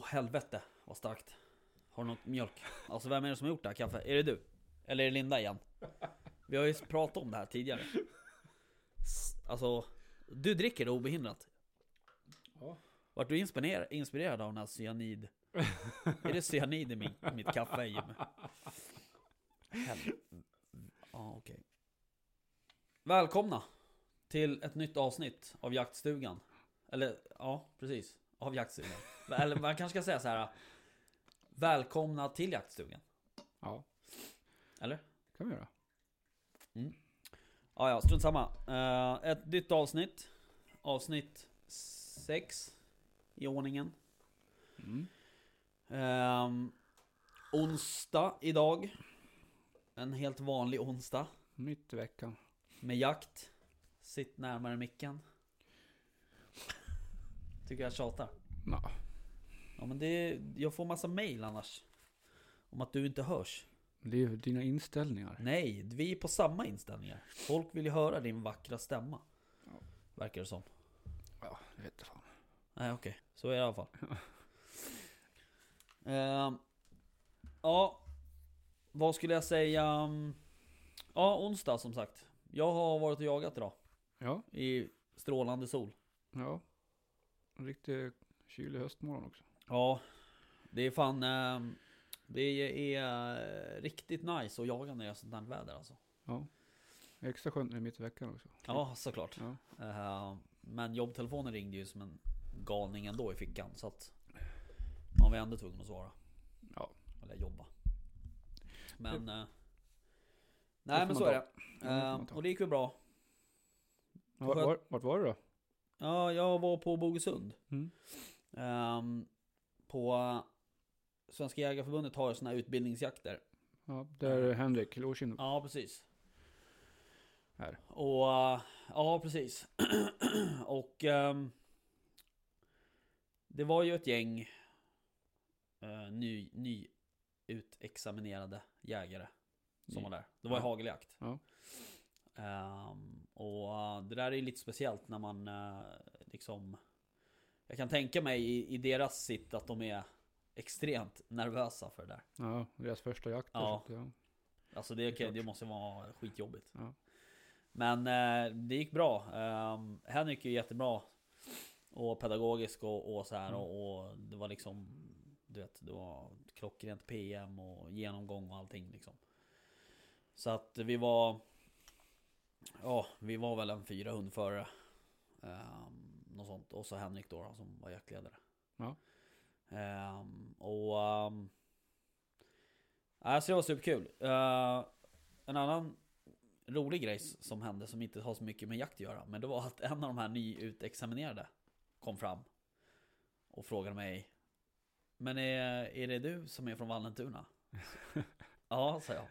Åh helvete vad starkt. Har du något mjölk? Alltså vem är det som har gjort det här kaffet? Är det du? Eller är det Linda igen? Vi har ju pratat om det här tidigare. Alltså, du dricker det obehindrat. Ja. Vart du inspirerad, inspirerad av den här cyanid? är det cyanid i min, mitt kaffe Jimmy? Hel- Ja okej. Välkomna till ett nytt avsnitt av jaktstugan. Eller ja, precis. Av jaktstugan. Eller man kanske ska säga så här. Välkomna till jaktstugan. Ja, Eller? det kan vi göra. Ja, ja, strunt samma. Eh, ett nytt avsnitt. Avsnitt 6 i ordningen. Mm. Ehm, onsdag idag. En helt vanlig onsdag. Mitt i veckan. Med jakt. Sitt närmare micken. Tycker jag tjatar. Ja, Ja men det, jag får massa mail annars. Om att du inte hörs. det är dina inställningar. Nej, vi är på samma inställningar. Folk vill ju höra din vackra stämma. Ja. Verkar det som. Ja, det vet fan. Nej okej, så är det i alla fall. Ehm, ja, vad skulle jag säga? Ja, onsdag som sagt. Jag har varit och jagat idag. Ja, I strålande sol. ja. En riktig kylig höstmorgon också. Ja, det är fan... ehm, det är eh, riktigt nice att jaga när det är sånt här väder alltså. Ja. Extra skönt det är mitt i veckan också. Ja, såklart. Ja. Eh, men jobbtelefonen ringde ju som en galning ändå i fickan. Så att man var ändå tvungen att svara. Ja. Eller jobba. Men... eh, Det nej får men så ta. är det. det Eh, och det gick väl bra. Var, var, vart var du då? Ja, jag var på Bogesund. Mm. Ehm, på eh, Svenska Jägareförbundet har ju såna här utbildningsjakter. Ja, där är Henrik Lorsin. Ja, precis. Här. Och eh, ja, precis. och ehm, det var ju ett gäng uh, ny, ny utexaminerade jägare som var där. Det var ju Ja. hageljakt. Ja. Ehm, och eh, det där är ju lite speciellt när man eh, liksom Jag kan tänka mig i, i deras sitt att de är extremt nervösa för det där. Ja, deras första jakt. Ja. så ja. Alltså det, Såklart. det måste vara skitjobbigt. Ja. Men eh, det gick bra. Um, Henrik är jättebra. Och pedagogisk och, och så här. Mm. Och, och det var liksom Du vet, det var klockrent PM och genomgång och allting liksom. Så att vi var Ja, vi var väl en fyra hundförare. Um, något sånt. Och så Henrik då, då som var jaktledare. Ja. Ehm, och um, Alltså det var superkul. Uh, en annan rolig grej som hände som inte har så mycket med jakt att göra. Men det var att en av de här nyutexaminerade kom fram och frågade mig Men är, är det du som är från Vallentuna? ja, sa jag.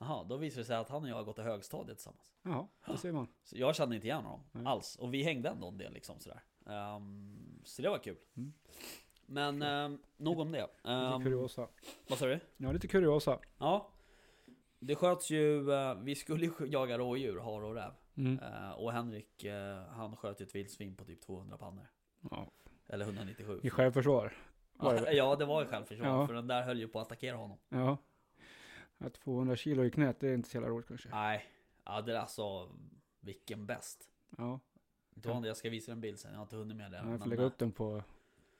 Jaha, då visade det sig att han och jag har gått i högstadiet tillsammans. Jaha, det ser man. Så jag kände inte igen honom Nej. alls. Och vi hängde ändå en del liksom sådär. Ehm, så det var kul. Mm. Men um, nog om det. Lite Um, kuriosa. vad sa du? Ja, lite kuriosa. Ja. Det sköts ju, eh, vi skulle ju jaga rådjur, hare och räv. Mm. Eh, och Henrik, eh, han sköt ju ett vildsvin på typ 200 pannor. Ja. Eller 197. I självförsvar. Ja, ja, det var ju självförsvar. Ja. För den där höll ju på att attackera honom. Ja. Att 200 kilo i knät, det är inte så jävla roligt kanske. Nej, ja det är alltså, vilken bäst. Ja, Då, jag ska visa en bild sen, jag har inte hunnit med det. jag får lägga eh, upp den på,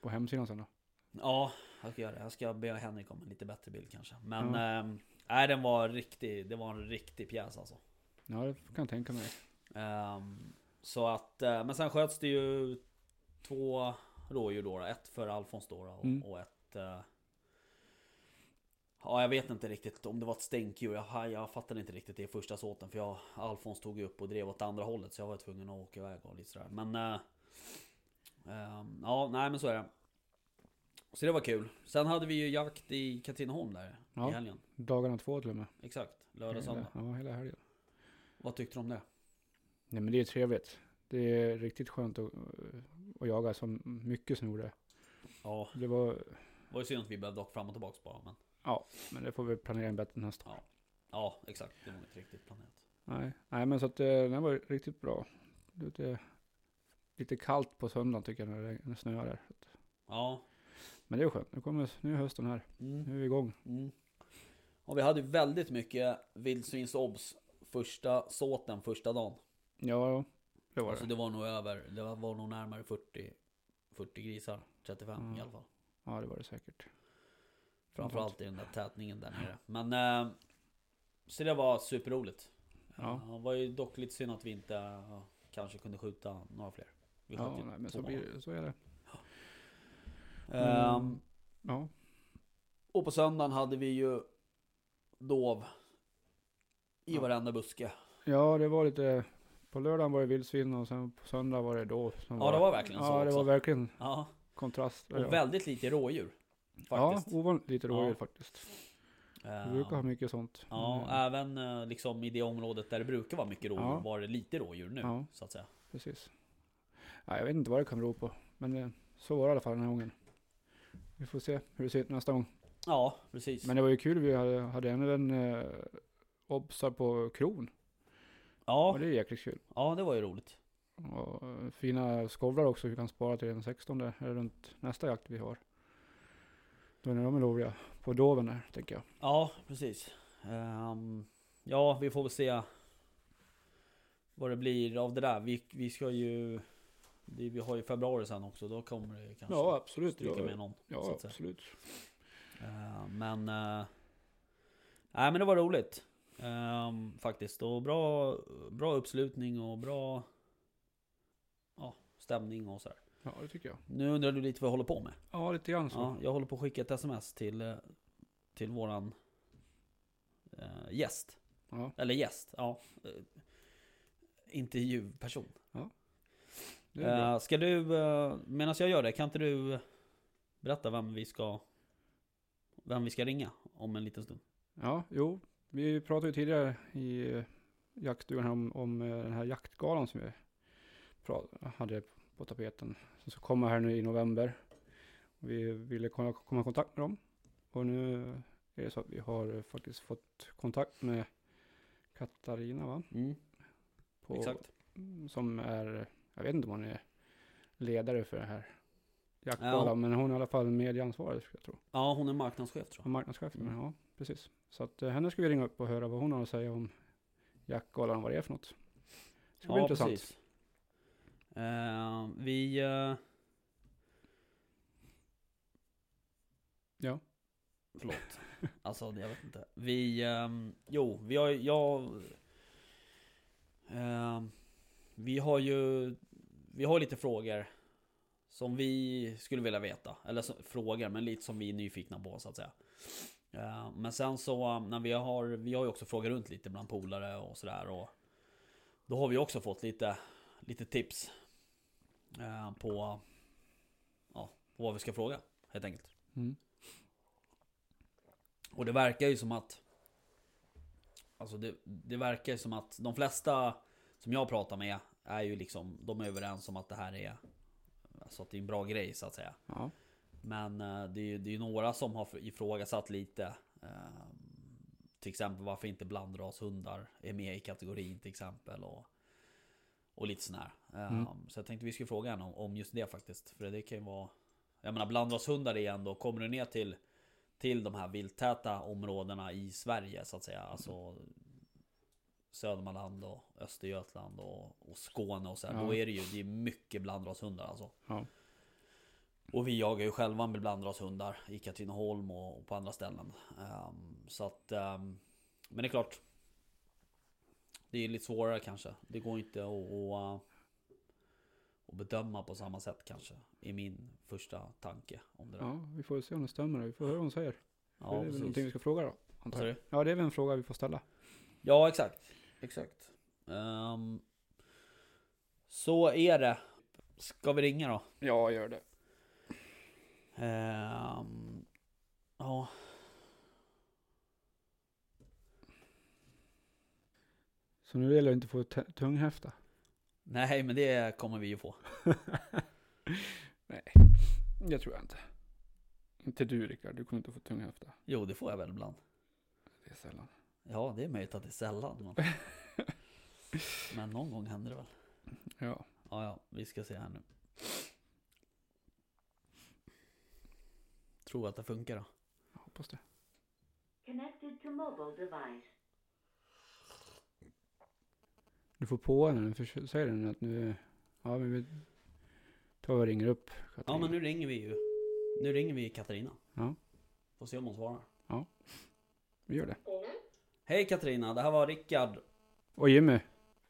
på hemsidan sen då. Ja, jag ska göra det. Jag ska be Henrik om en lite bättre bild kanske. Men, Ja. ehm, nej den var riktig, det var en riktig pjäs alltså. Ja, det kan jag tänka mig. Ehm, så att, eh, men sen sköts det ju två rådjur då. Ett för Alfons då och, Mm. och ett... eh, ja, jag vet inte riktigt om det var ett stänkdjur. Jag, jag fattade inte riktigt det i första såten. För jag, Alfons tog ju upp och drev åt andra hållet. Så jag var tvungen att åka iväg och lite sådär. Men... eh, ehm, ja, nej men så är det. Så det var kul. Sen hade vi ju jakt i Katrineholm där Ja. i helgen. Dagarna två till och med. Exakt, lördag söndag. ja, hela helgen. Vad tyckte du om det? Nej men det är trevligt. Det är riktigt skönt att, att jaga så mycket snor Ja, Det var, det var ju synd att vi behövde åka fram och tillbaka bara. Men ja, men det får vi planera in bättre nästa år. ja, exakt. Det var inte riktigt planerat. Nej, nej men så att eh, den var riktigt bra. Det är lite kallt på söndagen tycker jag när det, när det snöar där. Ja. Men det är skönt. Nu, kommer, nu är hösten här. Mm. Nu är vi igång. Mm. Och vi hade väldigt mycket vildsvinsobs första såten första dagen. Ja, ja. Det var Alltså det. det var nog över, det var, var nog närmare 40, 40 grisar. 35 Mm. i alla fall. Ja, det var det säkert. Framförallt i den där tätningen där nere. Men eh, så det var superroligt. Ja. Ja. Det var ju dock lite synd att vi inte ja, kanske kunde skjuta några fler. Vi Ja, nej, men så, blir, det- så är det. Ehm, Mm. Ja, och på söndagen hade vi ju dov i Ja. varenda buske. ja det var lite... På lördagen var det vildsvin och sen på söndag var det då. Som Ja, det var verkligen så Ja, det också. var verkligen Ja, kontrast. och ja. väldigt lite rådjur. Ja, Faktiskt. ovanligt lite rådjur Ja. faktiskt. Vi Ehm, brukar ha mycket sånt. Ja, Mm, även eh, liksom i det området där det brukar vara mycket rådjur Ja. var det lite rådjur nu, Ja. så att säga. Precis. Ja, jag vet inte vad det kan bero på. Men eh, så var det i alla fall den här gången. Vi får se hur det ser ut nästa gång. Ja, precis. Men det var ju kul. Vi hade, hade även eh, obsar på kron. ja, Och det är jäkligt kul. ja, det var ju roligt. Och eh, fina skovlar också. Vi kan spara till den 16 eller runt nästa jakt vi har. Då när de är lovliga. På doven där, tänker jag. Ja, precis. Ehm, ja, vi får väl se vad det blir av det där. Vi, vi ska ju... Det, vi har ju februari sen också, då kommer det kanske absolut. stryka med någon. Ja, absolut. Ehm, men... Uh, nej, men det var roligt. Ehm, faktiskt. Och bra, bra uppslutning och bra... Ja, stämning och sådär. Ja, det tycker jag. Nu undrar du lite vad jag håller på med. Ja, lite grann så. Ja, jag håller på att skicka ett sms till, eh, till våran eh, gäst. Ja, Eller gäst, ja. Eh, intervjuperson. bra. Eh, ska du, eh, medan jag gör det, kan inte du berätta vem vi ska vem vi ska ringa om en liten stund? Ja, jo. Vi pratade ju tidigare i eh, jaktstugan om, om eh, den här jaktgalan som vi pra- hade på tapeten. Som ska komma här nu i november. Vi ville komma, komma i kontakt med dem. Och nu är det så att vi har faktiskt fått kontakt med Katarina va? Mm, På, exakt. Som är, jag vet inte om hon är ledare för det här jaktgalan. Ja. Men hon är i alla fall medieansvarig ska jag tro. Ja, hon är marknadschef tror jag. marknadschef, Mm. men ja, precis. Så att eh, henne ska vi ringa upp och höra vad hon har att säga om jaktgalan och vad det är för något. Det ska bli Ja, intressant. precis. Eh, vi... eh, Ja. Förlåt. Alltså, jag vet inte. Vi... ehm, jo, vi har jag... ehm, vi har ju... Vi har lite frågor. Som vi skulle vilja veta. Eller så, frågor, men lite som vi är nyfikna på så att säga. Eh, men sen så när vi har... Vi har ju också frågat runt lite bland polare och sådär. Och då har vi också fått lite, lite tips. Eh, på... Ja, på vad vi ska fråga. Helt enkelt. Mm. Och det verkar ju som att Alltså det, det verkar ju som att de flesta som jag pratar med är ju liksom De är överens om att det här är Alltså att det är en bra grej så att säga Ja. Men eh, det är ju det är några som har ifrågasatt lite eh, Till exempel varför inte blandrashundar är med i kategorin till exempel och Och lite sådär Mm. Så jag tänkte vi skulle fråga henne om, om just det faktiskt För det kan ju vara Jag menar blandrashundar är ändå, kommer du ner till till de här vilttäta områdena i Sverige så att säga. Alltså Södermanland och Östergötland och, och Skåne och så här. Ja. Då är det ju det är mycket blandrashundar alltså. Ja. Och vi jagar ju själva med blandrashundar i Katrineholm och, och på andra ställen. Ehm, så att ehm, Men det är klart Det är lite svårare kanske. Det går inte att, att, att bedöma på samma sätt kanske. I min första tanke om det där. ja, vi får se om det stämmer. Vi får höra vad hon säger. Ja, det är väl precis. någonting vi ska fråga då. Antar jag. Ja, det är väl en fråga vi får ställa. Ja, exakt. Exakt. Ehm, så är det. Ska vi ringa då? Ja, gör det. Ehm, ja. Så nu gäller det inte att få tunghäfta. Nej, men det kommer vi ju få. Nej, det tror jag inte. Inte du Rickard, du kommer inte få tunghäfta. Jo, det får jag väl ibland. Det är sällan. Ja, det är möjligt att det är sällan. Men, men någon gång händer det väl. Ja, Ja, ja, vi ska se här nu. tror att det funkar då. Jag hoppas det. Connected to mobile device. Du får på henne, för säger den att nu, ja men vi tar och ringer upp Ja Katrin. men nu ringer vi ju. Nu ringer vi Katarina. Ja. Får se om hon svarar. Vi gör det. Hej Katarina, det här var Rickard. Och Jimmy,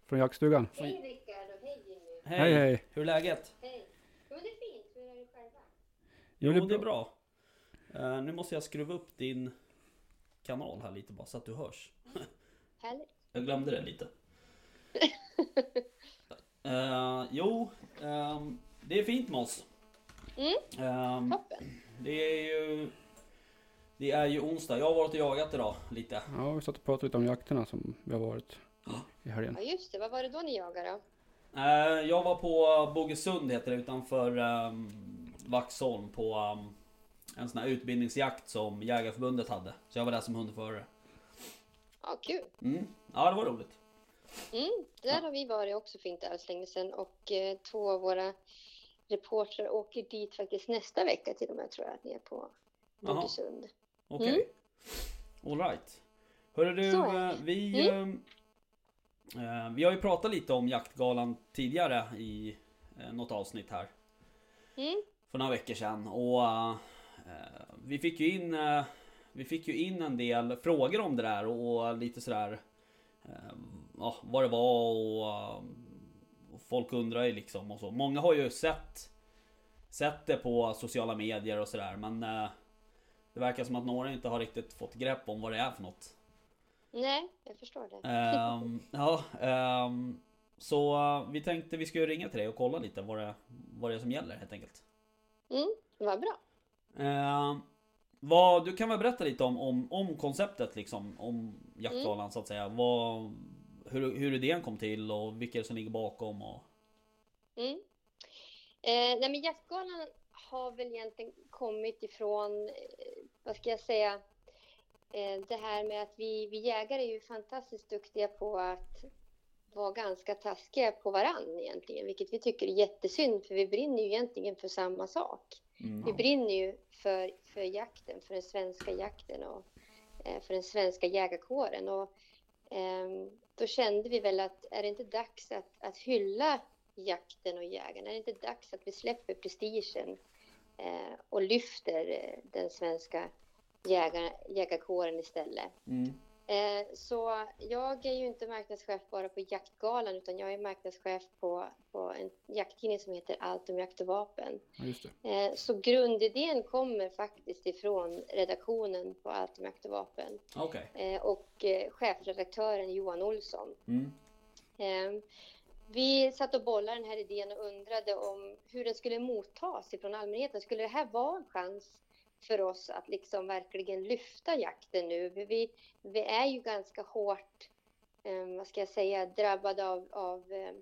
från jaktstugan. Hej Rickard och hej Jimmy. Hej, Hej hej. hur är läget? Hej. Jo det är fint, hur är det själva? Jo, Jo, det är bra. Eh, nu måste jag skruva upp din kanal här lite bara så att du hörs. Härligt. Jag glömde det lite. Eh, jo, ehm, det är fint med oss. Mm. Ehm, Toppen. det är ju... Det är ju onsdag. Jag har varit och jagat idag lite. Ja, vi satt och pratade lite om jakterna som vi har varit i helgen. Ja just det, vad var det då ni jagade då? Eh, jag var på Bogesund heter det utanför um, Vaxholm på ehm, en sån här utbildningsjakt som Jägarförbundet hade. Så jag var där som hundförare. Ja kul. Mm. Ja, det var roligt. Mm, där har vi varit också för inte alls länge sedan och eh, två av våra reportrar åker dit faktiskt nästa vecka till och med tror jag att ni är på Jaha. Bogesund. Okej. Mm. All right. Hörru du, eh, vi... Mm. eh, eh, vi har ju pratat lite om jaktgalan tidigare i eh, något avsnitt här. Mm, För några veckor sedan. Och eh, vi fick ju in... vi fick ju in en del frågor om det där och, och lite sådär... Ja, vad det var och, eh, och folk undrar ju liksom och så. Många har ju sett Sett det på sociala medier och sådär men eh, Det verkar som att några inte har riktigt fått grepp om vad det är för något. nej, jag förstår det. Ehm, ja, ehm, så eh, vi tänkte vi skulle ringa till dig och kolla lite vad det, vad det är som gäller helt enkelt. Mm, vad bra. Ehm, vad, du kan väl berätta lite om, om, om konceptet liksom, om jaktgalan Mm. så att säga. Vad, hur, hur idén kom till och vilka som ligger bakom och... Mm. Eh, nej men jaktgalan har väl egentligen kommit ifrån, eh, vad ska jag säga, eh, det här med att vi, vi jägare är ju fantastiskt duktiga på att vara ganska taskiga på varann egentligen, vilket vi tycker är jättesynd för vi brinner ju egentligen för samma sak. Mm. Vi brinner ju för, för jakten, för den svenska jakten och eh, för den svenska jägarkåren. Och, ehm, då kände vi väl att är det inte dags att, att hylla jakten och jägarna? Är det inte dags att vi släpper prestigen eh, och lyfter eh, den svenska jägar, jägarkåren istället? Mm. Eh, så jag är ju inte marknadschef bara på Jaktgalan utan jag är marknadschef på, på en jakttidning som heter Allt om jakt och vapen. Ja. Eh, Så grundidén kommer faktiskt ifrån redaktionen på Allt om jakt och vapen Okej. eh, och chefredaktören Johan Olsson. Mm. Eh, Vi satt och bollade den här idén och undrade om hur den skulle mottas ifrån allmänheten. Skulle det här vara en chans för oss att liksom verkligen lyfta jakten nu? För Vi, vi är ju ganska hårt, eh, vad ska jag säga, drabbade av, av eh,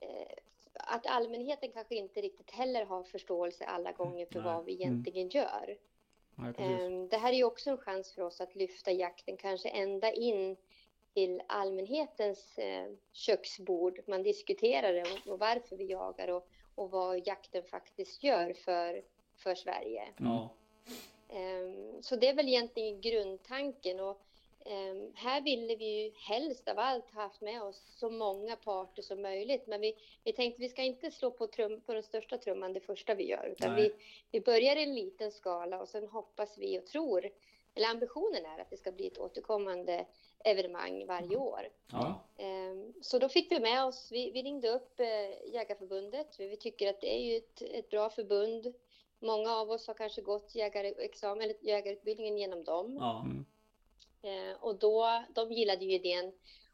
eh, att allmänheten kanske inte riktigt heller har förståelse alla gånger för Nej. vad vi egentligen gör. Nej. Ehm, Det här är ju också en chans för oss att lyfta jakten kanske ända in till allmänhetens eh, köksbord. Man diskuterar det och, och varför vi jagar och, och vad jakten faktiskt gör för, för Sverige. Ja. Ehm, Så det är väl egentligen grundtanken. Och ehm, här ville vi ju helst av allt ha haft med oss så många parter som möjligt. Men vi, vi tänkte vi ska inte slå på, trum, på den största trumman det första vi gör. Utan Nej. vi, vi börjar i en liten skala och sen hoppas vi och tror, eller ambitionen är att det ska bli ett återkommande evenemang varje år. Ja. Ehm, Så då fick vi med oss, vi, vi ringde upp eh, Jägarförbundet. Vi, vi tycker att det är ju ett, ett bra förbund. Många av oss har kanske gått jägarexamen eller jägarutbildningen genom dem. Ja. Mm. Eh, och då, de gillade ju idén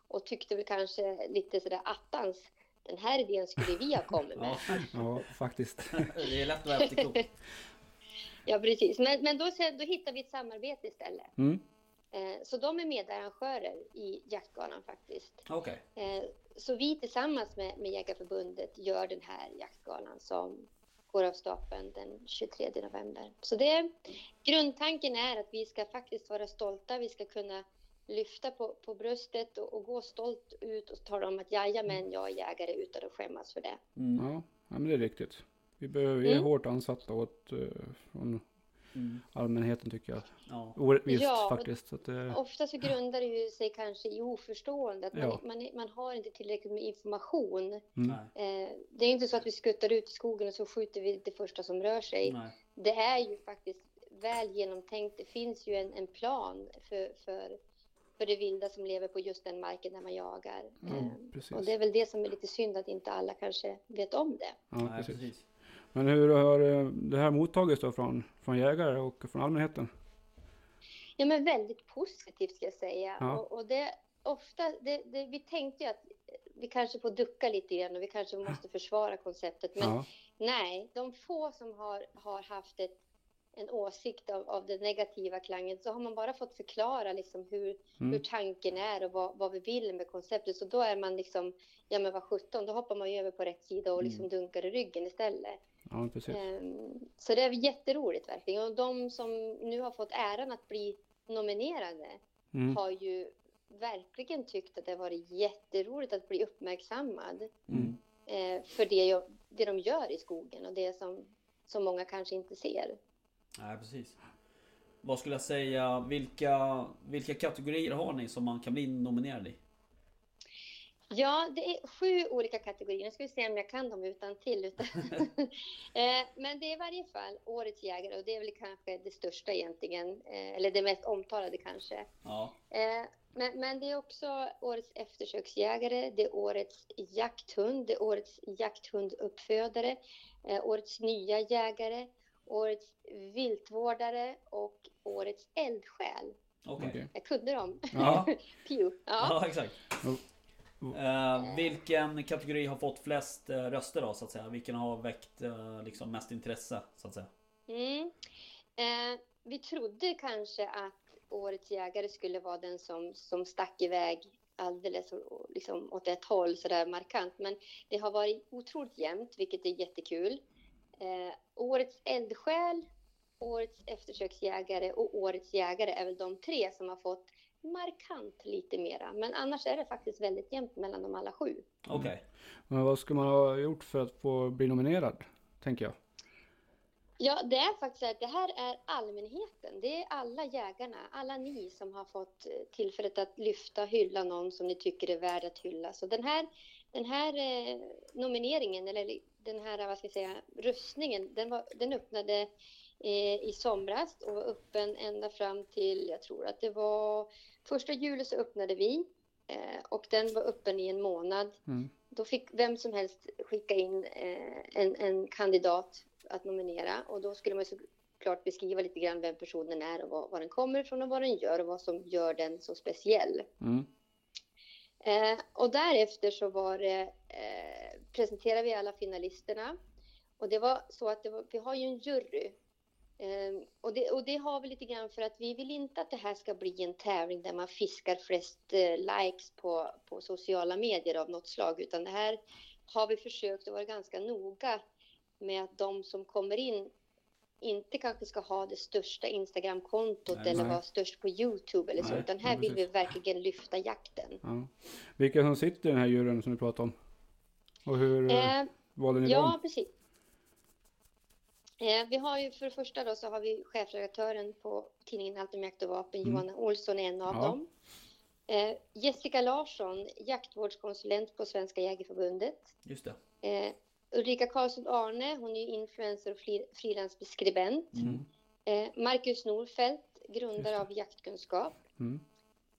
och tyckte väl kanske lite sådär attans, den här idén skulle vi ha kommit med. ja. Ja, faktiskt. Det är lätt att vara efterklok. Ja, precis. Men, men då, då hittar vi ett samarbete istället. Mm. Eh, så de är medarrangörer i jaktgalan faktiskt. Okej. Eh, Så vi tillsammans med, med Jägarförbundet gör den här jaktgalan som går av stapeln den 23 november. Så det, grundtanken är att vi ska faktiskt vara stolta. Vi ska kunna lyfta på, på bröstet och, och gå stolt ut och tala om att jajamän, jag är jägare utan att skämmas för det. Mm. Ja, men det är riktigt. Vi, behöver, vi är Mm. hårt ansatta åt, eh, från Mm. allmänheten tycker jag. Ja. Orättvist Ja, faktiskt. Så att, eh, Ofta så grundar det ju sig kanske i oförstående, att man, Ja. man, man har inte tillräckligt med information. mm. Eh, det är inte så att vi skuttar ut i skogen och så skjuter vi det första som rör sig. Nej. Det är ju faktiskt väl genomtänkt. Det finns ju en, en plan för, för, för det vilda som lever på just den marken där man jagar. Ja, Eh, precis. och det är väl det som är lite synd att inte alla kanske vet om det. ja, Nej, precis. Men hur har eh, det här mottagits då från, från jägare och från allmänheten? Ja, men väldigt positivt ska jag säga. Ja. Och, och det ofta, det, det, vi tänkte ju att vi kanske får ducka lite grann och vi kanske måste försvara konceptet. Men Ja, nej, de få som har, har haft ett, en åsikt av, av den negativa klangen så har man bara fått förklara liksom hur, hur mm, tanken är och vad, vad vi vill med konceptet. Så då är man liksom, ja men vad sjutton, då hoppar man ju över på rätt sida och liksom dunkar i ryggen istället. Ja, precis. Ehm, Så det är jätteroligt verkligen. Och de som nu har fått äran att bli nominerade Mm, har ju verkligen tyckt att det har varit jätteroligt att bli uppmärksammad mm. eh, för det, det de gör i skogen och det som, som många kanske inte ser. Nej, precis. Vad skulle jag säga, vilka, vilka kategorier har ni som man kan bli nominerad i? Ja, det är sju olika kategorier. Nu ska vi se om jag kan dem utan till. Utan eh, Men det är i varje fall Årets jägare och det är väl kanske det största egentligen, eh, eller det mest omtalade kanske. Ja. Eh, Men, men det är också Årets eftersöksjägare, det är Årets jakthund, det är Årets jakthunduppfödare, Årets nya jägare, Årets viltvårdare och Årets eldsjäl. Okej. Jag kunde dem. Ja. Pew. Ja. Ja, exakt. Uh, vilken kategori har fått flest uh, röster då så att säga? Vilken har väckt uh, liksom mest intresse så att säga? Mm. Vi trodde kanske att Årets jägare skulle vara den som, som stack iväg alldeles liksom åt ett håll sådär markant. Men det har varit otroligt jämnt, vilket är jättekul. Årets eldsjäl, Årets eftersöksjägare och Årets jägare är väl de tre som har fått markant lite mera. Men annars är det faktiskt väldigt jämnt mellan de alla sju. Okej. Men vad ska man ha gjort för att få bli nominerad? Tänker jag. Ja, det är faktiskt så att det här är allmänheten. Det är alla jägarna, alla ni som har fått eh, tillfället att lyfta, hylla någon som ni tycker är värd att hylla. Så den här, den här eh, nomineringen, eller den här, vad ska jag säga, röstningen, den, var, den öppnade i somras och var öppen ända fram till, jag tror att det var första juli så öppnade vi eh, och den var öppen i en månad. Mm. Då fick vem som helst skicka in eh, en, en kandidat att nominera och då skulle man såklart beskriva lite grann vem personen är och var, var den kommer ifrån och vad den gör och vad som gör den så speciell. Mm. Eh, och därefter så var det, eh, presenterade vi alla finalisterna. Och det var så att var, vi har ju en jury. Eh, och, det, och det har vi lite grann för att vi vill inte att det här ska bli en tävling där man fiskar flest eh, likes på, på sociala medier av något slag. Utan det här har vi försökt att vara ganska noga med att de som kommer in inte kanske ska ha det största Instagramkontot eller nej. vara störst på Youtube eller så. Nej, Utan ja, här vill vi verkligen lyfta jakten. Ja. Vilka som sitter i den här juryn som du pratade om? Och hur eh, Eh, valde ni Ja, dem? precis. Eh, vi har ju för det första då så har vi chefredaktören på tidningen Allt om jakt och vapen, Mm. Johanna Olsson är en av Ja. dem. Eh, Jessica Larsson, jaktvårdskonsulent på Svenska Jägareförbundet. Just det. Eh, Ulrika Karlsson Arne, hon är ju influencer och fri- frilansskribent. Mm. Eh, Marcus Norfeldt, grundare av Jaktkunskap. Mm.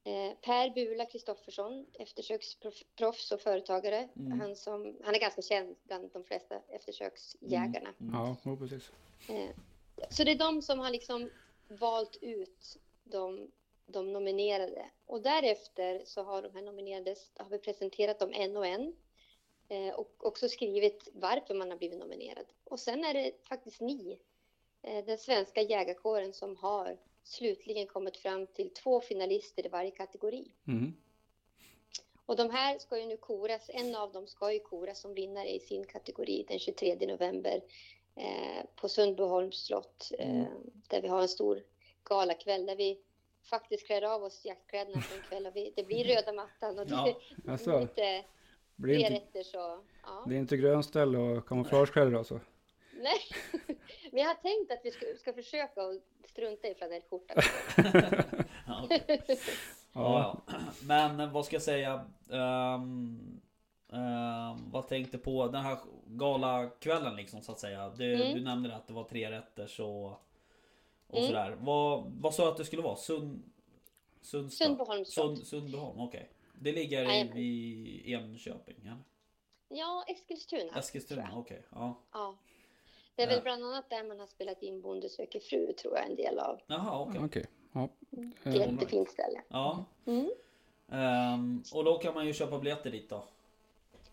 Eh, Per Bula Kristoffersson, eftersöksproffs och företagare. Mm. Han, som, han är ganska känd bland de flesta eftersöksjägarna. Mm. Ja, ja, precis. Eh, Så det är de som har liksom valt ut de, de nominerade. Och därefter så har de här nominerade, har vi presenterat dem en och en. eh, Och också skrivit varför man har blivit nominerad. Och sen är det faktiskt ni, den svenska jägarkåren, som har slutligen kommit fram till två finalister i varje kategori. Mm. Och de här ska ju nu koras, en av dem ska ju koras som vinnare i sin kategori den 23 november eh, på Sundbyholms slott eh, Mm. där vi har en stor galakväll där vi faktiskt klär av oss jaktkläderna för en kväll och vi, det blir röda mattan och det Ja, blir Alltså, lite blir inte, rätter så ja. det är inte grönställ och kamouflagekläder alltså? Nej, Men jag har tänkt att vi ska, ska försöka att strunta i flanellskjortan. Ja, ja, ja. Men vad ska jag säga? Ehm, ehm, vad tänkte på den här galakvällen liksom så att säga? Du, Mm. du nämnde att det var tre rätter så och Mm. sådär. Vad, vad sa du att det skulle vara? Sund, Sundstad? Sundbyholms slott. Sund, Sundbyholm, okej. Det ligger i, i Enköping? Ja? Ja, Eskilstuna. Eskilstuna, okej. Ja. Ja. Det är väl bland annat där man har spelat in Bonde söker fru, tror jag, en del av. Jaha, okej. Okej. Ja. Eh, Jättefint ställe. Ja. Mm. Ehm, och då kan man ju köpa biljetter dit då.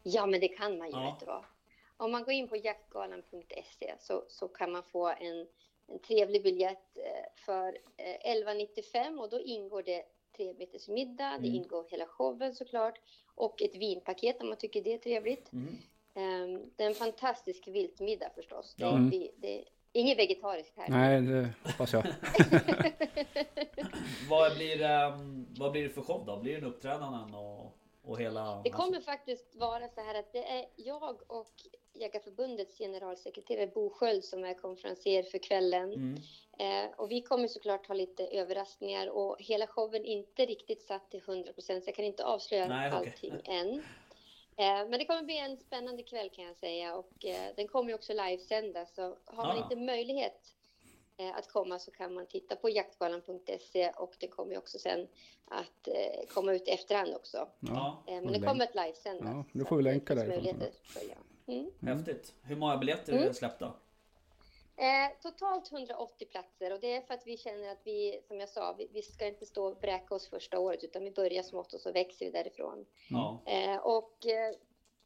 Ja, men det kan man ju, Ja. vet du vad. Om man går in på jaktgalan.se så, så kan man få en, en trevlig biljett eh, för eh, 11,95 och då ingår det tremetersmiddag, det Mm. ingår hela showen såklart och ett vinpaket om man tycker det är trevligt. Mm. Ehm, det är en fantastisk viltmiddag förstås. Det, Ja. Mm. det, det är inget vegetariskt här. Nej, det hoppas jag. Vad blir, ehm, vad blir det för show då? Blir det en uppträdanden och, och hela... Det kommer faktiskt vara så här att det är jag och Jägarförbundets generalsekreterare Bo Sköld som är konferencier för kvällen. Mm. Eh, och vi kommer såklart ha lite överraskningar och hela showen är inte riktigt satt till 100 procent så jag kan inte avslöja Nej, allting än. Eh, men det kommer bli en spännande kväll kan jag säga och eh, den kommer ju också livesändas så har man Ah. inte möjlighet eh, att komma så kan man titta på jaktgalan.se och det kommer ju också sen att komma ut efterhand också. Ja. Men det kommer att livesändas. Ja, då så får vi länka därifrån. Mm. häftigt. Hur många biljetter Mm. är släppta? Eh, totalt 180 platser och det är för att vi känner att vi, som jag sa, vi, vi ska inte stå och bräka oss första året utan vi börjar smått och så växer vi därifrån. Ja. Eh, och eh,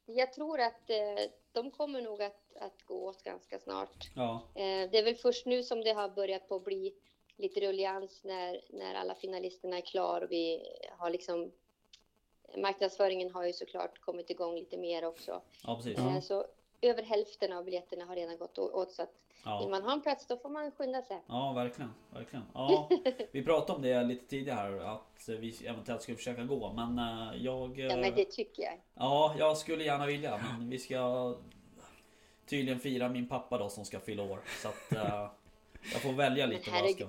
jag tror att eh, de kommer nog att, att gå åt ganska snart. Ja. Eh, det är väl först nu som det har börjat på bli lite rullians när, när alla finalisterna är klar och vi har liksom Marknadsföringen har ju såklart kommit igång lite mer också. Ja, precis. Eh, så över hälften av biljetterna har redan gått åt så att vill Ja. man ha en plats då får man skynda sig. ja, verkligen. verkligen. Ja, vi pratade om det lite tidigare här att vi eventuellt skulle försöka gå. Men eh, jag... Ja eh, men det tycker jag. Ja, jag skulle gärna vilja. Men vi ska tydligen fira min pappa då som ska fylla år. Så att eh, jag får välja lite vad jag ska...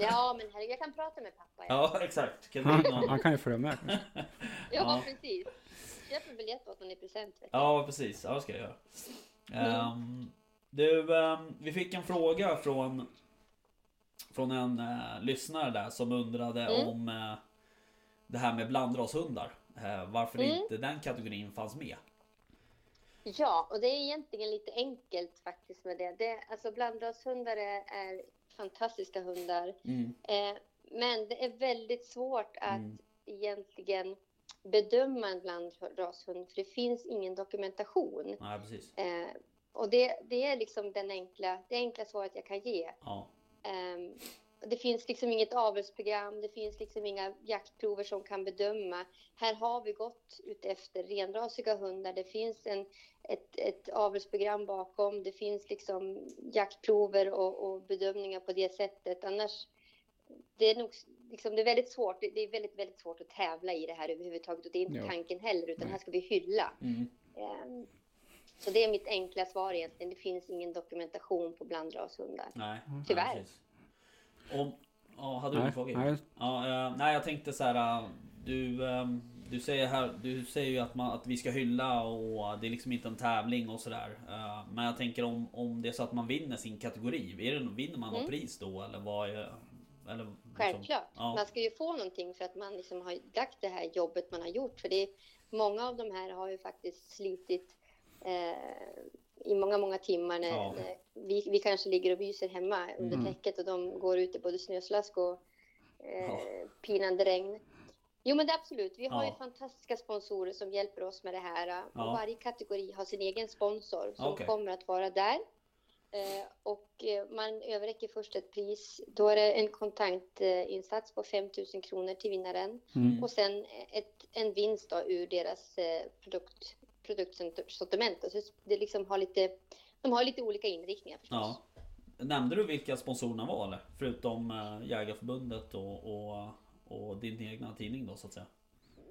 Ja men herregud, jag kan prata med pappa. Ja, Ja, exakt. Kan Han, han kan ju följa med. ja, ja. precis. Köp en biljett åt honom i present. Vet. Ja, precis. Ja, det ska jag göra. Mm. Ehm, du, ehm, vi fick en fråga från Från en eh, lyssnare där som undrade Mm. om eh, Det här med blandrashundar. Eh, varför Mm. inte den kategorin fanns med. Ja, och det är egentligen lite enkelt faktiskt med det. det alltså blandrashundar är, är fantastiska hundar. Mm. Eh, men det är väldigt svårt att Mm. egentligen bedöma en blandrashund för det finns ingen dokumentation. Nej, precis. Eh, och det, det är liksom den enkla, det enkla svaret jag kan ge. Ja. Ehm, det finns liksom inget avelsprogram, det finns liksom inga jaktprover som kan bedöma. Här har vi gått ut efter renrasiga hundar. Det finns en, ett, ett avelsprogram bakom. Det finns liksom jaktprover och, och bedömningar på det sättet. Annars, det är nog liksom, det är väldigt svårt. Det, är väldigt, väldigt svårt att tävla i det här överhuvudtaget och det är inte Ja. tanken heller, utan Nej. här ska vi hylla. Mm. Ehm, så det är mitt enkla svar egentligen. Det finns ingen dokumentation på blandrashundar. Nej. Tyvärr. Nej. Om, ja, hade du Nej, en fråga? nej. Ja, eh, nej, jag tänkte så här. eh, Du, eh, du säger här, du säger ju att, man, att vi ska hylla och det är liksom inte en tävling och sådär. Eh, Men jag tänker om, om det är så att man vinner sin kategori. Är det, vinner man något Mm. pris då eller vad är... Eller, liksom- Självklart. Ja. Man ska ju få någonting för att man liksom har lagt det här jobbet man har gjort. För det är, många av de här har ju faktiskt slitit eh, i många, många timmar. När, Ja. när vi, vi kanske ligger och myser hemma under Mm. täcket och de går ut i både snöslask och eh, Ja. pinande regn. Jo men det är absolut. Vi har Ja. ju fantastiska sponsorer som hjälper oss med det här. Och varje kategori har sin egen sponsor som Okej. kommer att vara där. Eh, och eh, man överräcker först ett pris. Då är det en kontantinsats på 5 000 kronor till vinnaren. Mm. Och sen ett, en vinst då ur deras eh, produkt, produktsortiment. Alltså det liksom har lite, de har lite olika inriktningar förstås. Ja. Nämnde du vilka sponsorerna var eller? Förutom Jägarförbundet och, och, och din egna tidning då så att säga?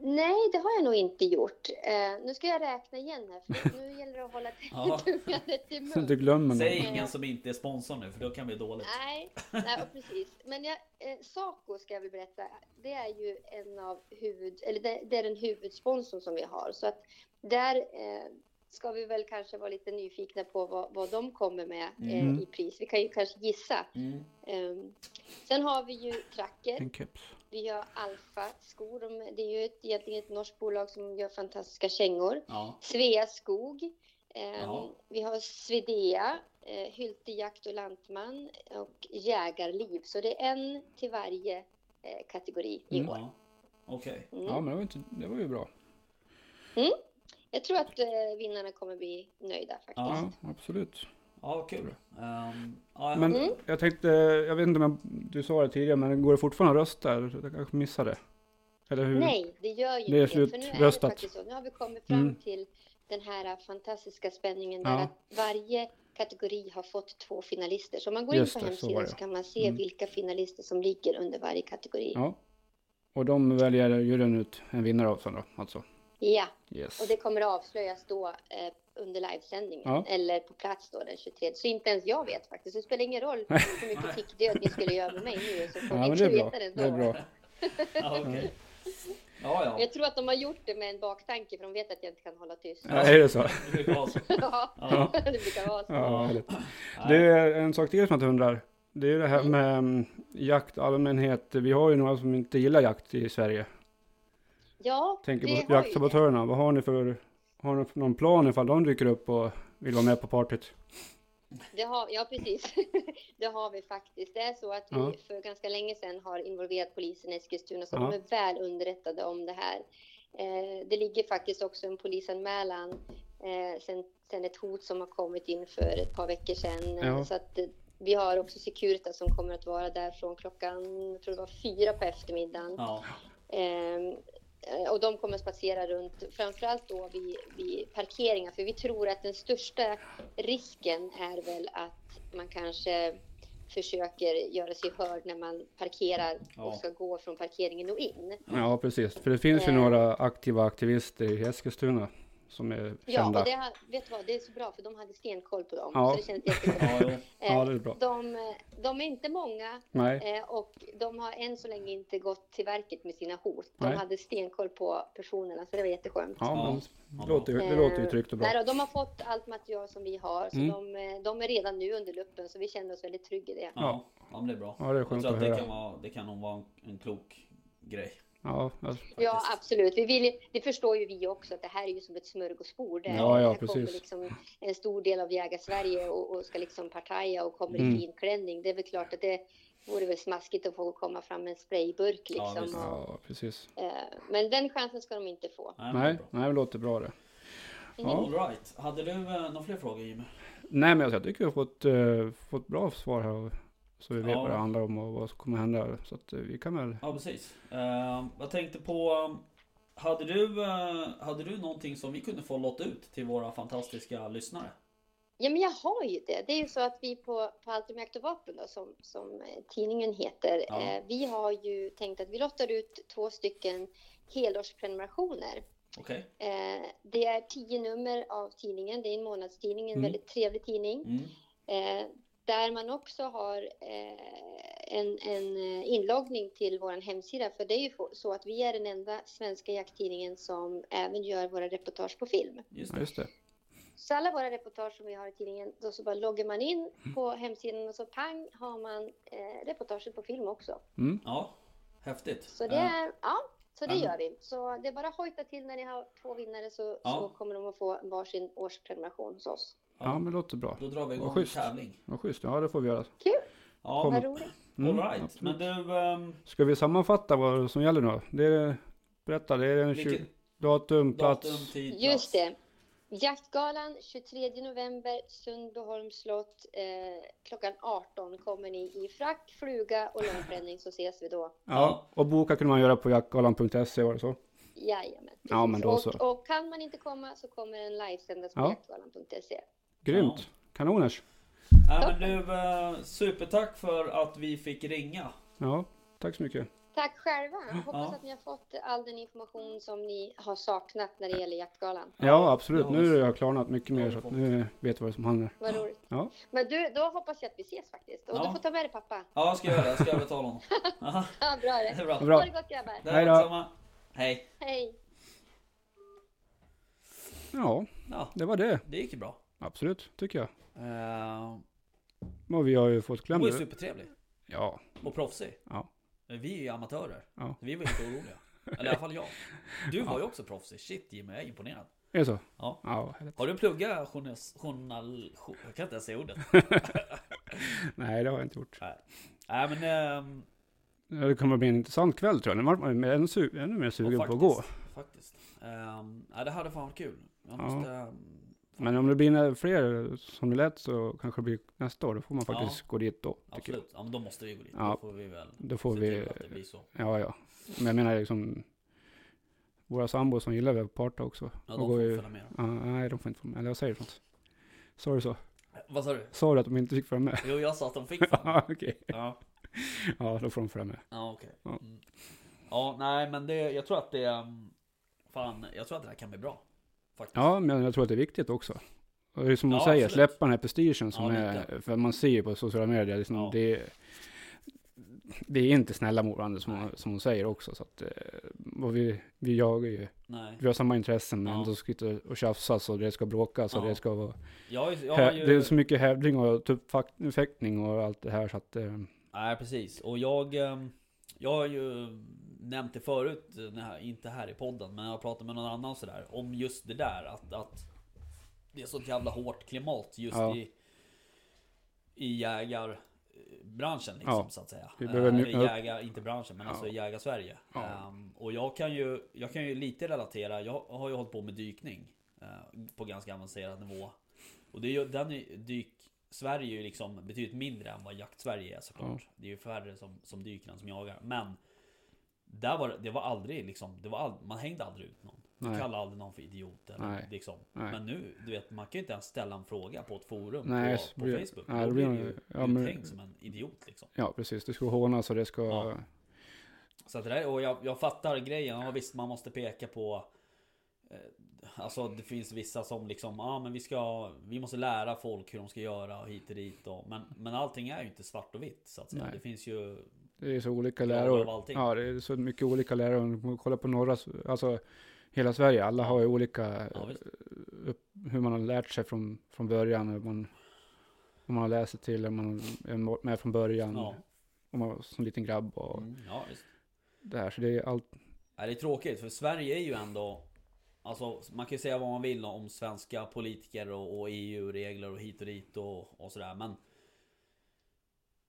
Nej, det har jag nog inte gjort. Eh, nu ska jag räkna igen här, för nu gäller det att hålla tungan i Så mun. glömmer Säg någon. ingen som inte är sponsor nu för då kan bli dåligt. Nej, nej precis. Men jag, eh, Saco ska jag väl berätta, det är ju en av huvud, eller det, det är den huvudsponsorn som vi har. Så att där eh, ska vi väl kanske vara lite nyfikna på vad, vad de kommer med eh, Mm. i pris. Vi kan ju kanske gissa. Mm. Ehm, sen har vi ju Tracker. En keps. Vi har Alfa skor. De, det är ju ett, egentligen ett norskt bolag som gör fantastiska kängor. Ja. Sveaskog. Ehm, Ja. Vi har Svedea, eh, Hylte Jakt och Lantman och Jägarliv. Så det är en till varje eh, kategori i Mm. år. ja. Okej. Mm. Ja, men det var, inte, det var ju bra. Jag tror att eh, vinnarna kommer bli nöjda faktiskt. Ja, absolut. Ja, kul. Ehm, ja, Men Mm. jag tänkte, jag vet inte om jag, du sa det tidigare, men går det fortfarande att rösta? Jag kanske missade. Eller hur? Nej, det gör ju Det är inte det. För nu är det faktiskt så. Nu har vi kommit fram Mm. till den här fantastiska spänningen där Ja. att varje kategori har fått två finalister. Så om man går Just in på det, så hemsidan det. så, kan man se Mm. vilka finalister som ligger under varje kategori. Ja. Ja. Och de väljer juryn ut en vinnare av sen då, alltså? Yes. och det kommer att avslöjas då eh, under livesändningen Ja. eller på plats då den 23. Så inte ens jag vet faktiskt. Det spelar ingen roll hur mycket tickdöd ni skulle göra med mig nu så får Ja, ni inte veta det Det är ändå. bra. ja, okej. Ja, ja. Jag tror att de har gjort det med en baktanke för de vet att jag inte kan hålla tyst. Ja, är det så? Det brukar vara så. Ja, det brukar vara så. Ja, härligt. Det är en sak till som jag undrar. Det är det här med mm, jakt allmänhet. Vi har ju några som inte gillar jakt i Sverige. Ja, Tänker det på ju jaktsabotörerna. Vad har ni för, har ni någon plan ifall de dyker upp och vill vara med på partyt? Det har, ja, precis. det har vi faktiskt. Det är så att vi Ja. för ganska länge sedan har involverat polisen i Eskilstuna så Ja. de är väl underrättade om det här. Eh, det ligger faktiskt också en polisanmälan eh, sen, sen ett hot som har kommit in för ett par veckor sedan. Eh, Ja. Så att eh, vi har också Securitas som kommer att vara där från klockan, jag tror det var fyra på eftermiddagen. Ja. Eh, och de kommer att spacera runt, framförallt då vid, vid parkeringar, för vi tror att den största risken är väl att man kanske försöker göra sig hörd när man parkerar Ja. och ska gå från parkeringen och in. Ja, precis. För det finns ju Eh. några aktiva aktivister i Eskilstuna som är Ja, kända. och det, har- vet du vad, det är så bra för de hade stenkoll på dem. Ja. Så det känns jättebra. Ja. Ja, Eh, det är bra. De, de är inte många Nej, eh, och de har än så länge inte gått till verket med sina hot. De Nej. hade stenkoll på personerna så det var jätteskönt. ja, Ja. men Ja, det låter, det låter ju Eh, tryggt och bra. Nej då, de har fått allt material som vi har, så Mm. de, eh, de är redan nu under luppen, så vi känner oss väldigt trygga i det. Ja. ja, men det är bra. Ja, det är skönt att att det höra. kan, vara, det kan nog vara en, en klok grej. Ja, ja, Ja, absolut. Vi vill, det förstår ju vi också, att det här är ju som ett smörgåsbord. Där Ja, ja, här kommer precis. liksom en stor del av Jägar-Sverige och, och ska liksom partaja och kommer Mm. i fin klänning. Det är väl klart att det vore väl smaskigt att få komma fram med en sprayburk Ja, liksom. visst. och, ja precis. eh, men den chansen ska de inte få. Nej, Nej, nej, det låter bra det. Mm. All right. Hade du eh, några fler frågor Jimmy? Nej, men jag tycker vi har fått, eh, fått bra svar här. Så vi vet Ja. vad det handlar om och vad som kommer hända. Så att eh, vi kan väl... Ja, precis. Uh, jag tänkte på... Hade du, eh, hade du någonting som vi kunde få lotta ut till våra fantastiska lyssnare? Ja, men jag har ju det. Det är ju så att vi på, på Allt om jakt och vapen då, som, som eh, tidningen heter, Ja. eh, vi har ju tänkt att vi lottar ut två stycken helårsprenumerationer. Okej? Eh, det är tio nummer av tidningen, det är en månadstidning, en Mm. väldigt trevlig tidning. Mm. Eh, där man också har eh, en, en eh, inloggning till vår hemsida. För det är ju så att vi är den enda svenska jakttidningen som även gör våra reportage på film. Just Ja, det. just det. Så alla våra reportage som vi har i tidningen, då så bara loggar man in på hemsidan och så pang har man eh, reportaget på film också. Mm. Ja, häftigt. Så det, är, ja, så det Ja, gör vi. Så det är bara hojta till när ni har två vinnare så, Ja. så kommer de att få varsin årsprenumeration hos oss. Ja, men det låter bra. Då drar vi igång en schysst. tävling. Vad schysst. Ja, det får vi göra. Kul! Ja, Kom. Vad roligt. Mm, all right. absolut. Men du... ehm, Ska vi sammanfatta vad som gäller nu? Det är, berätta, det är den 20, vilket datum, plats. datum, tid, Just plats? det. Jaktgalan 23 november, Sundbyholms slott. Eh, klockan 18 kommer ni i frack, fluga och långklänning så ses vi då. Ja, och boka kunde man göra på jaktgalan.se var det så? Jajamän. Ja, men då och, så. och kan man inte komma så kommer en livesändas på Ja. jaktgalan.se. Grymt. Kanoners. Ja, men du, eh, supertack för att vi fick ringa. Ja, tack så mycket. Tack själva. Hoppas Ja. att ni har fått all den information som ni har saknat när det gäller jaktgalan. Ja, absolut. Nu har jag klarnat mycket mer så nu vet jag vad som händer. Vad roligt. Ja. Men du, då hoppas jag att vi ses faktiskt. Och Ja. du får ta med dig pappa. Ja, jag ska göra det. Jag ska betala honom. Ja, Ja, bra det är det. bra. Bra. Ha det gott grabbar. Det Hej då. Hej. Hej. Ja, Ja, det var det. det gick ju bra. Absolut, tycker jag. Uh, Och vi har ju fått hon kläm var ju nu. supertrevlig. Ja, Och proffsig. Ja. Men vi är ju amatörer. Ja. Vi var inte oroliga. Eller i alla fall jag. Du var ju också proffsig. Shit Jimmy, jag är imponerad. är det så? Ja. Ja. Har du pluggat. Journal... jo- Jag kan inte ens säga ordet. Nej, det har jag inte gjort. Nej men... ehm, Ja, Det kommer bli en intressant kväll tror jag. Nu vart man ännu, su- ännu mer sugen ja, på att gå. faktiskt, Faktiskt. Um, ja, det hade fan varit kul. Jag Ja. måste... ehm, Men om det blir fler som det lät så kanske det blir nästa år. Då får man faktiskt gå dit då. Tycker jag. absolut. Ja men då måste vi gå dit. Ja. Då får vi väl Då får se vi, till att det blir så. ja ja. Men jag menar liksom, våra sambor som gillar webparta också. Ja, de får ju- följa med. Ja, nej, de får inte följa med. Eller jag säger sånt. Sa du så? Vad sa du? Sa du att de inte fick följa med? Jo, jag sa att de fick fan. Ja, okej. Ja. Ja, då får de följa med. Ja, okej. Ja. Mm. Ja, nej men det, jag tror att det... um, Fan, jag tror att det här kan bli bra. Faktiskt. Ja, men jag tror att det är viktigt också. Och det är som Ja, säger, absolut. släppa den här prestigen som Ja, är, för man ser ju på sociala medier, liksom, Ja. det, är- det är inte snälla mot varandra som, hon- som hon säger också. Så att, eh, och vi, vi jagar ju, Nej. vi har samma intressen men Ja. ändå ska inte och tjafsas och det ska bråkas och det ska vara, Jag, jag hä, har ju... det är så mycket hävding och tuppfäktning och allt det här så att, eh, Nej, precis. Och jag... ehm, Jag har ju nämnt det förut, här, inte här i podden, men jag har pratat med någon annan sådär. Om just det där att... att det är så jävla hårt klimat just Ja. i... I jägarbranschen liksom, Ja. så att säga. Behöver Eh, jägar, inte branschen, men Ja. alltså jägar-Sverige. Ja. Ehm, och jag kan, ju, jag kan ju lite relatera, jag har ju hållit på med dykning. eh, på ganska avancerad nivå. Och det är ju, den dyk... Sverige är ju liksom betydligt mindre än vad jakt-Sverige är såklart. Det är ju färre som, som dyker än som jagar. Men där var det, var aldrig liksom, det var all, man hängde aldrig ut någon. Man kallade aldrig någon för idiot eller Nej. liksom. Nej. Men nu, du vet, man kan ju inte ens ställa en fråga på ett forum Nej, på, på blir- Facebook. nej, Då blir du ju man- ja, uthängd som en idiot liksom. ja precis, det ska hånas och det ska, Ja. Så att det där, och jag, jag fattar grejen. Ja, visst, man måste peka på eh, Alltså det finns vissa som liksom, ja ah, men vi ska Vi måste lära folk hur de ska göra och hit och dit och, men, men allting är ju inte svart och vitt så att säga. Nej. Det finns ju det är så olika läror. Ja, det är så mycket olika lärare. Om man kollar på norra, alltså hela Sverige, alla Ja. har ju olika, Ja, upp, hur man har lärt sig från, från början, hur man, om man har läst sig till, om man är med från början, Ja. om man var som liten grabb och Mm, ja visst. det här. Så det är allt, Nej, det är tråkigt för Sverige är ju ändå Alltså man kan ju säga vad man vill om svenska politiker och, och EU-regler och hit och dit och, och sådär men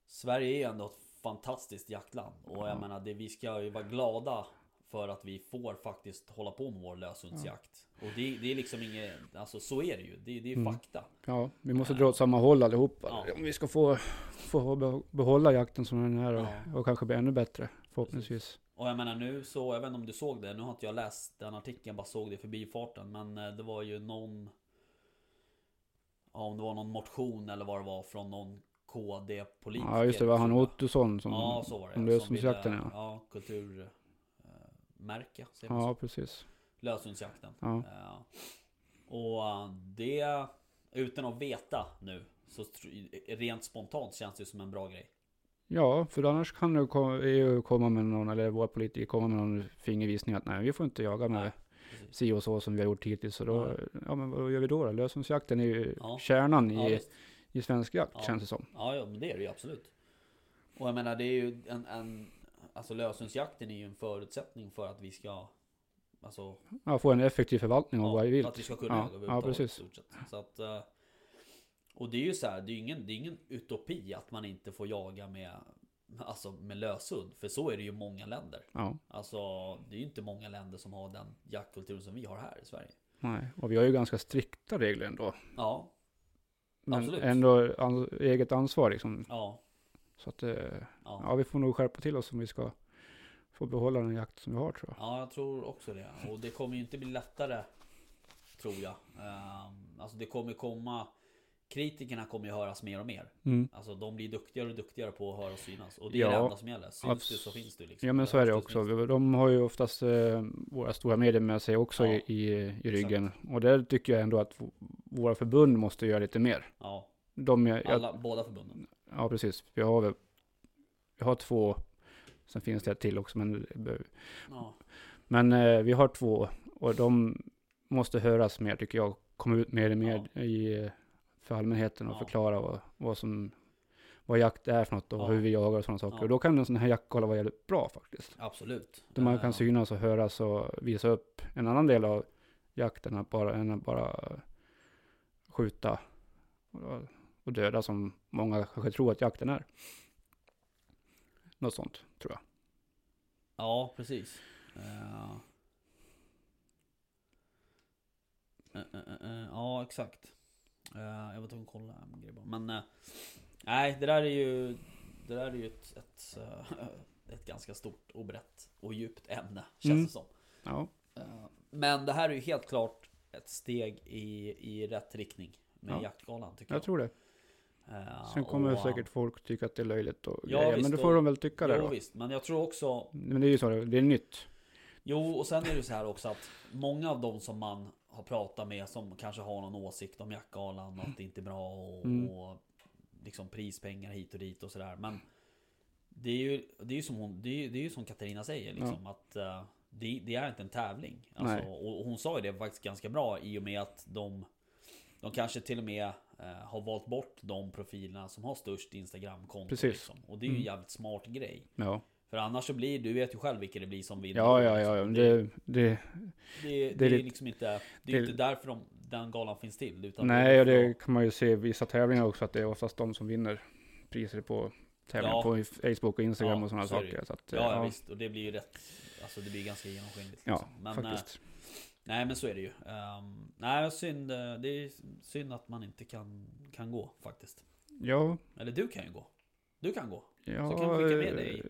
Sverige är ju ändå ett fantastiskt jaktland och jag Ja. menar det, vi ska ju vara glada för att vi får faktiskt hålla på med vår löshundsjakt. Och det, det är liksom inget, alltså så är det ju. Det, det är Mm. fakta. ja, vi måste dra åt samma håll allihopa. Ja. Om vi ska få, få be- behålla jakten som den är och, Ja. och kanske bli ännu bättre, förhoppningsvis. Och jag menar nu så, jag vet inte om du såg det, nu har inte jag läst den artikeln, bara såg det i förbifarten. Men eh, det var ju någon... Ja, om det var någon motion eller vad det var från någon KD-politiker. Ja, just det, var han. Ottosson som, Ja, så var det. om Som löshundsjakten, ville- ja. Ja, kulturmärke, säger man Ja, så? precis. Löshundsjakten. Ja. Ja. Och eh, det, utan att veta nu, så rent spontant känns det som en bra grej. Ja, för annars kan EU komma med någon, eller våra politiker komma med någon fingervisning att nej, vi får inte jaga med si och så som vi har gjort hittills. Så då, ja men vad gör vi då? då? Löshundsjakten är ju Ja. kärnan Ja, i, i svensk jakt, Ja. känns det som. Ja, ja, det är det ju absolut. Och jag menar, det är ju en, en Alltså löshundsjakten är ju en förutsättning för att vi ska Alltså Ja, få en effektiv förvaltning av ja, varje vilt. att vi ska kunna Ja, ja, precis. Så att eh, Och det är ju så här, det är ingen, det är ingen utopi att man inte får jaga med Alltså med löshund, för så är det ju många länder Ja, Alltså det är ju inte många länder som har den jaktkulturen som vi har här i Sverige nej. Och vi har ju ganska strikta regler ändå. Ja, Men Absolut. ändå an, eget ansvar liksom. ja, Så att, eh, ja. ja, vi får nog skärpa till oss om vi ska få behålla den jakt som vi har tror jag. Ja, jag tror också det. Och det kommer ju inte bli lättare. Tror jag. Ehm, Alltså det kommer komma kritikerna kommer ju höras mer och mer. Mm. Alltså de blir duktigare och duktigare på att höra och synas. Och det är Ja, det enda som gäller. Syns abs- du så finns du liksom. Ja men så är det också. De har ju oftast eh, våra stora medier med sig också Ja, i, i, ryggen. Och där tycker jag ändå att våra förbund måste göra lite mer. Ja, De, jag, alla, båda förbunden. ja precis. Vi har, väl- vi har två. Sen finns det ett till också. Men, Ja, men eh, vi har två. Och de måste höras mer tycker jag. Komma ut mer och mer i, för allmänheten och Ja. förklara vad, vad som vad jakt är för något och Ja. hur vi jagar och sådana saker. Ja. Och då kan en sån här jaktgala vara jävligt bra faktiskt. absolut. Där man kan synas och höras och visa upp en annan del av jakten att bara, än bara skjuta och, döda som många kanske tror att jakten är. Något sånt, tror jag. Ja, precis. Eh, eh, eh, Ja, exakt. Eh, Jag var tvungen att kolla en grej bara. Men eh, nej, det där är ju Det där är ju ett, ett, eh, ett ganska stort och brett och djupt ämne, känns Mm. det som. Ja, Men det här är ju helt klart ett steg i, i rätt riktning med Ja. jaktgalan tycker jag jag. tror det. Eh, Sen kommer och, säkert folk tycka att det är löjligt och Ja, grejer, men och- får de väl tycka det då. visst, men jag tror också Men det är ju så, det är nytt. Jo, och sen är det så här också att många av dem som man har pratat med som kanske har någon åsikt om jaktgalan och att det inte är bra och, Mm. och liksom prispengar hit och dit och sådär. Men det är ju, det är ju som hon, det är, det är ju som Katarina säger liksom att eh, det, det är inte en tävling. Alltså, och, hon sa ju det faktiskt ganska bra i och med att de de kanske till och med eh, har valt bort de profilerna som har störst Instagram-konto. Precis. Liksom. Och det är ju en Mm. jävligt smart grej. Ja, För annars så blir, du vet ju själv vilka det blir som vinner. ja, ja, liksom. ja. Det- Det, det, det, det, är lite- liksom inte, det är det- inte därför de, den galan finns till. Utan nej, och det kan man ju se i vissa tävlingar också, att det är oftast de som vinner priser på tävlingar Ja. på Facebook och Instagram Ja, och sådana ju. saker. Så att, Ja, eh, ja, visst. Och det blir ju rätt, alltså det blir ganska genomskinligt. Ja, Liksom. men, faktiskt. nej men så är det ju. Um, nej, synd, eh, det är synd att man inte kan, kan gå faktiskt. Ja, Eller du kan ju gå. Du kan gå. ja. Så kan vi skicka med eh, dig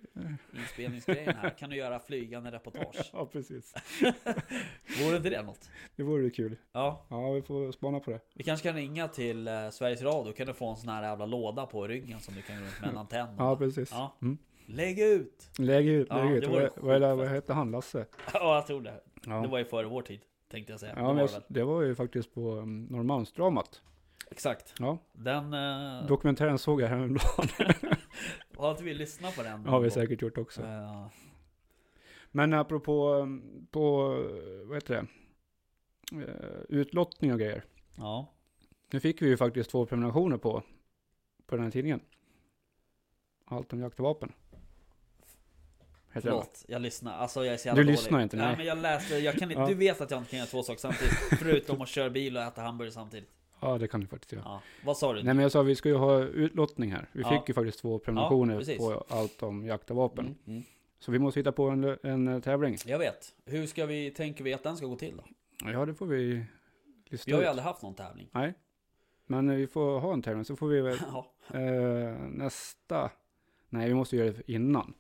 inspelningsgrejen här. Kan du göra flygande reportage. Ja, precis. Vore inte det något? Det vore kul. Ja, Ja, vi får spana på det. vi kanske kan ringa till eh, Sveriges Radio. Kan du få en sån här jävla låda på ryggen som du kan gå runt med en antenn. och Ja, precis. Ja. Mm. Lägg ut! Lägg ut, Ja, lägg ut. det vore Vad, vad, det- vad heter han? Lasse? Ja, jag tror det. Ja, Det var ju före vår tid, tänkte jag säga. ja det var jag, det var ju faktiskt på um, Norrmalmsdramat. Exakt. Ja, Den... Eh, dokumentären såg jag häromdagen. har inte vi lyssnat på den? har vi säkert gjort också. Eh, Men apropå på, vad heter det? Uh, utlottning och grejer. ja. Nu fick vi ju faktiskt två prenumerationer på, på den här tidningen. Allt om jakt och vapen. Heter den. va? Förlåt, jag lyssnar. Alltså jag är så jävla Du dålig. lyssnar inte, Nej nej. men jag läste, jag kan inte, Ja. du vet att jag inte kan göra två saker samtidigt. förutom att köra bil och äta hamburgare samtidigt. Ja, det kan du faktiskt göra. Ja. Vad sa du? Nej men jag sa vi ska ju ha utlottning här. Vi Ja. fick ju faktiskt två prenumerationer precis. på allt om jakt och vapen. Mm, mm. Så vi måste hitta på en, en eh, tävling. Jag vet. Hur ska vi, tänker vi att den ska gå till då? Ja, det får vi lista Vi har ju ut. aldrig haft någon tävling. Nej. Men eh, vi får ha en tävling så får vi väl Ja. eh, nästa. Nej, vi måste göra det innan.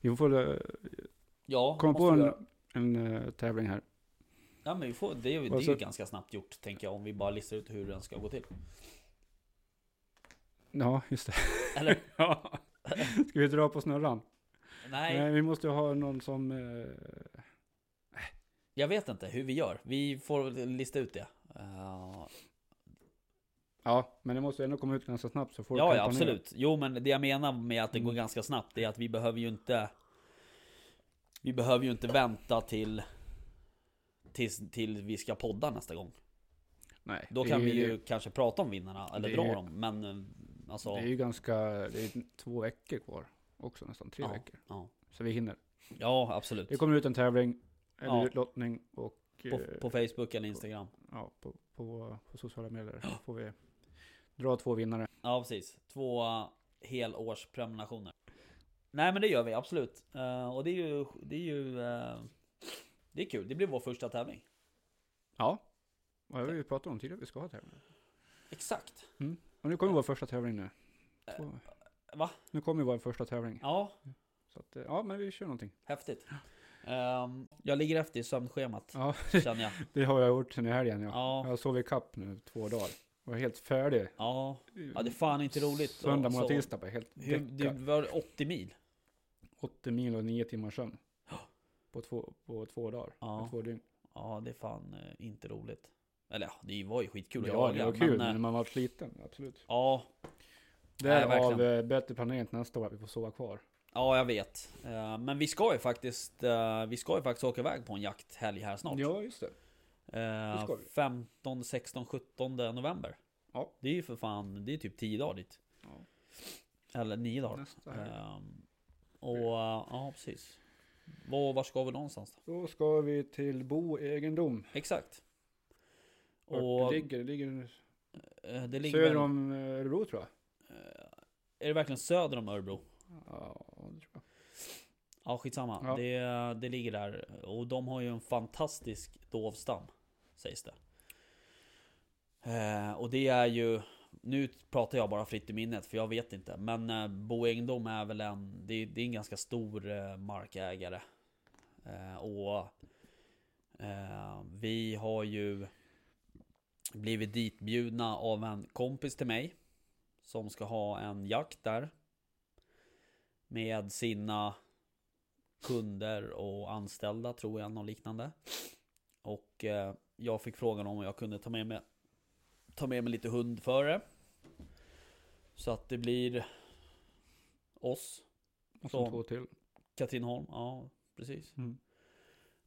Vi får eh, Ja, komma måste på vi en, en eh, tävling här. Ja men vi får, det, är, ju- det är ju ganska snabbt gjort tänker jag om vi bara listar ut hur den ska gå till. Ja, just det. Eller? ja. Ska vi dra på snurran? Nej, Nej, vi måste ju ha någon som... Eh, jag vet inte hur vi gör. Vi får lista ut det. Uh, ja, men det måste ändå komma ut ganska snabbt så folk ja, ja, absolut. Jo, men det jag menar med att det går Mm. ganska snabbt är att vi behöver ju inte Vi behöver ju inte vänta till Tills, till vi ska podda nästa gång. Nej, Då kan vi ju kanske prata om vinnarna, eller det är dra ju- dem. Men eh, alltså... Det är ju ganska... Det är två veckor kvar också, nästan tre ja, veckor. ja. Så vi hinner. ja, absolut. Det kommer ut en tävling, eller Ja. utlottning och... På, eh, på Facebook eller Instagram. ja, på, på, på sociala medier. Får vi dra två vinnare. Ja, precis. Två uh, helårsprenumerationer. Nej, men det gör vi absolut. Eh, och det är ju, det är ju, eh, det är kul. Det blir vår första tävling. Ja. Vad har vi pratat om tidigare? Vi ska ha tävling. Exakt. Och nu kommer vår första tävling nu. Två. Eh, Va? Nu kommer vår första tävling. Ja, Så att, ja, men vi kör någonting. häftigt. Ehm, jag ligger efter i sömnschemat, Ja, känner jag. det har jag gjort sen i helgen. Ja. Ja. Jag har sovit kapp nu två dagar. var helt färdig. Ja, ja det är fan inte roligt. Söndag, måndag, tisdag helt Hur, det däckad. var 80 mil. 80 mil och 9 timmars sömn. På två, på två dagar. Ja. På två dygn. Ja, det är fan eh, inte roligt. Eller ja, det var ju skitkul att Ja, jaga. det var kul, men, eh, men man var sliten. Absolut. Ja, Därav eh, bättre planering till nästa år, att vi får sova kvar. ja, jag vet. Eh, Men vi ska ju faktiskt, vi ska ju faktiskt åka iväg på en jakthelg här snart. Ja, just det. Det ska vi. 15, 16, 17 november. Ja. Det är ju för fan, det är typ 10 dagar dit. Ja. Eller 9 dagar. Nästa helg. Ehm, och ja, precis. Var, var ska vi någonstans då? Då ska vi till Bo egendom. Exakt. Vart Och det ligger, det ligger eh, det ligger söder om Örebro tror jag. eh, Är det verkligen söder om Örebro? Ja, det tror jag. Ja, skitsamma. Ja. Det, det ligger där. Och de har ju en fantastisk dovstam. Sägs det. Eh, och det är ju... Nu pratar jag bara fritt i minnet för jag vet inte. Men eh, Bo är väl en... Det, är- det är en ganska stor eh, markägare. Eh, och... Eh, vi har ju blivit ditbjudna av en kompis till mig. Som ska ha en jakt där. Med sina kunder och anställda tror jag, något liknande. Och eh, jag fick frågan om jag kunde ta med mig Ta med mig lite hundföre. Så att det blir oss, Och Så. två till. Katrineholm, ja precis. Mm.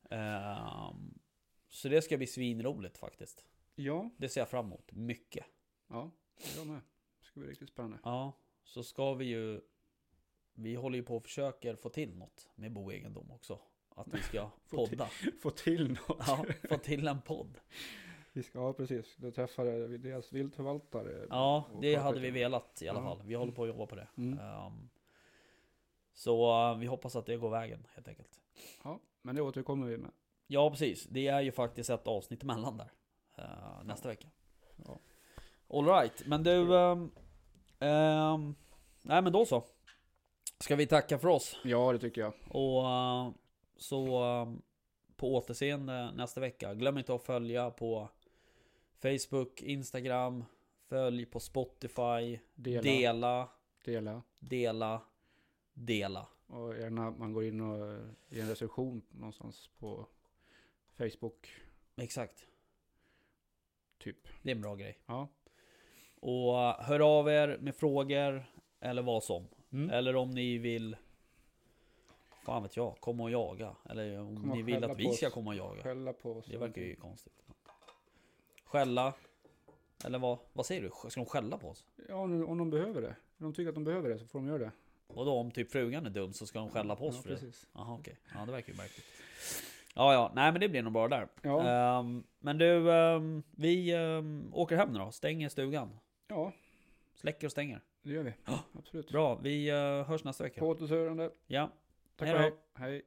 Ehm, så det ska bli svinroligt faktiskt. Ja, Det ser jag fram emot mycket. ja, jag med. Det ska bli riktigt spännande. Ja, så ska vi ju Vi håller ju på och försöker få till något med Bo Egendom också. Att vi ska Få till- podda. Få till något. Ja, få till en podd. Vi ska, ja precis. Då träffade vi deras viltförvaltare. Ja, det hade vi velat i alla Ja. fall. Vi håller på att jobba på det. Mm. Ehm, så eh, vi hoppas att det går vägen helt enkelt. Ja, men det återkommer vi med. Ja, precis. Det är ju faktiskt ett avsnitt emellan där. eh, nästa vecka. Ja. Alright, men du... ehm, ehm, nej men då så. Ska vi tacka för oss. Ja, det tycker jag. Och eh, så på återseende nästa vecka. Glöm inte att följa på Facebook, Instagram. Följ på Spotify. Dela, Dela, dela. dela, dela. Och gärna man går in och ger en recension någonstans på Facebook. Exakt. Typ. Det är en bra grej. Ja. Och eh, hör av er med frågor eller vad som. Mm. Eller om ni vill Fan vet jag, komma och jaga. Eller om ni vill att vi ska komma och jaga. Skälla på oss. Det verkar ju konstigt. Skälla. Eller vad, vad säger du? Ska de skälla på oss? Ja, om om de behöver det. Om de tycker att de behöver det så får de göra det. Och då om typ frugan är dum så ska de skälla på oss ja, för det? precis. Jaha okej. Ja det verkar ju märkligt. Ja ja, nej men det blir nog bra där. Ja, Ehm, men du, ehm, vi ehm, åker hem nu då. Stänger stugan. ja, Släcker och stänger. det gör vi. Ja. Absolut. Bra, vi eh, hörs nästa vecka. På återhörande. Ja, Tack Hej och hej. Hej.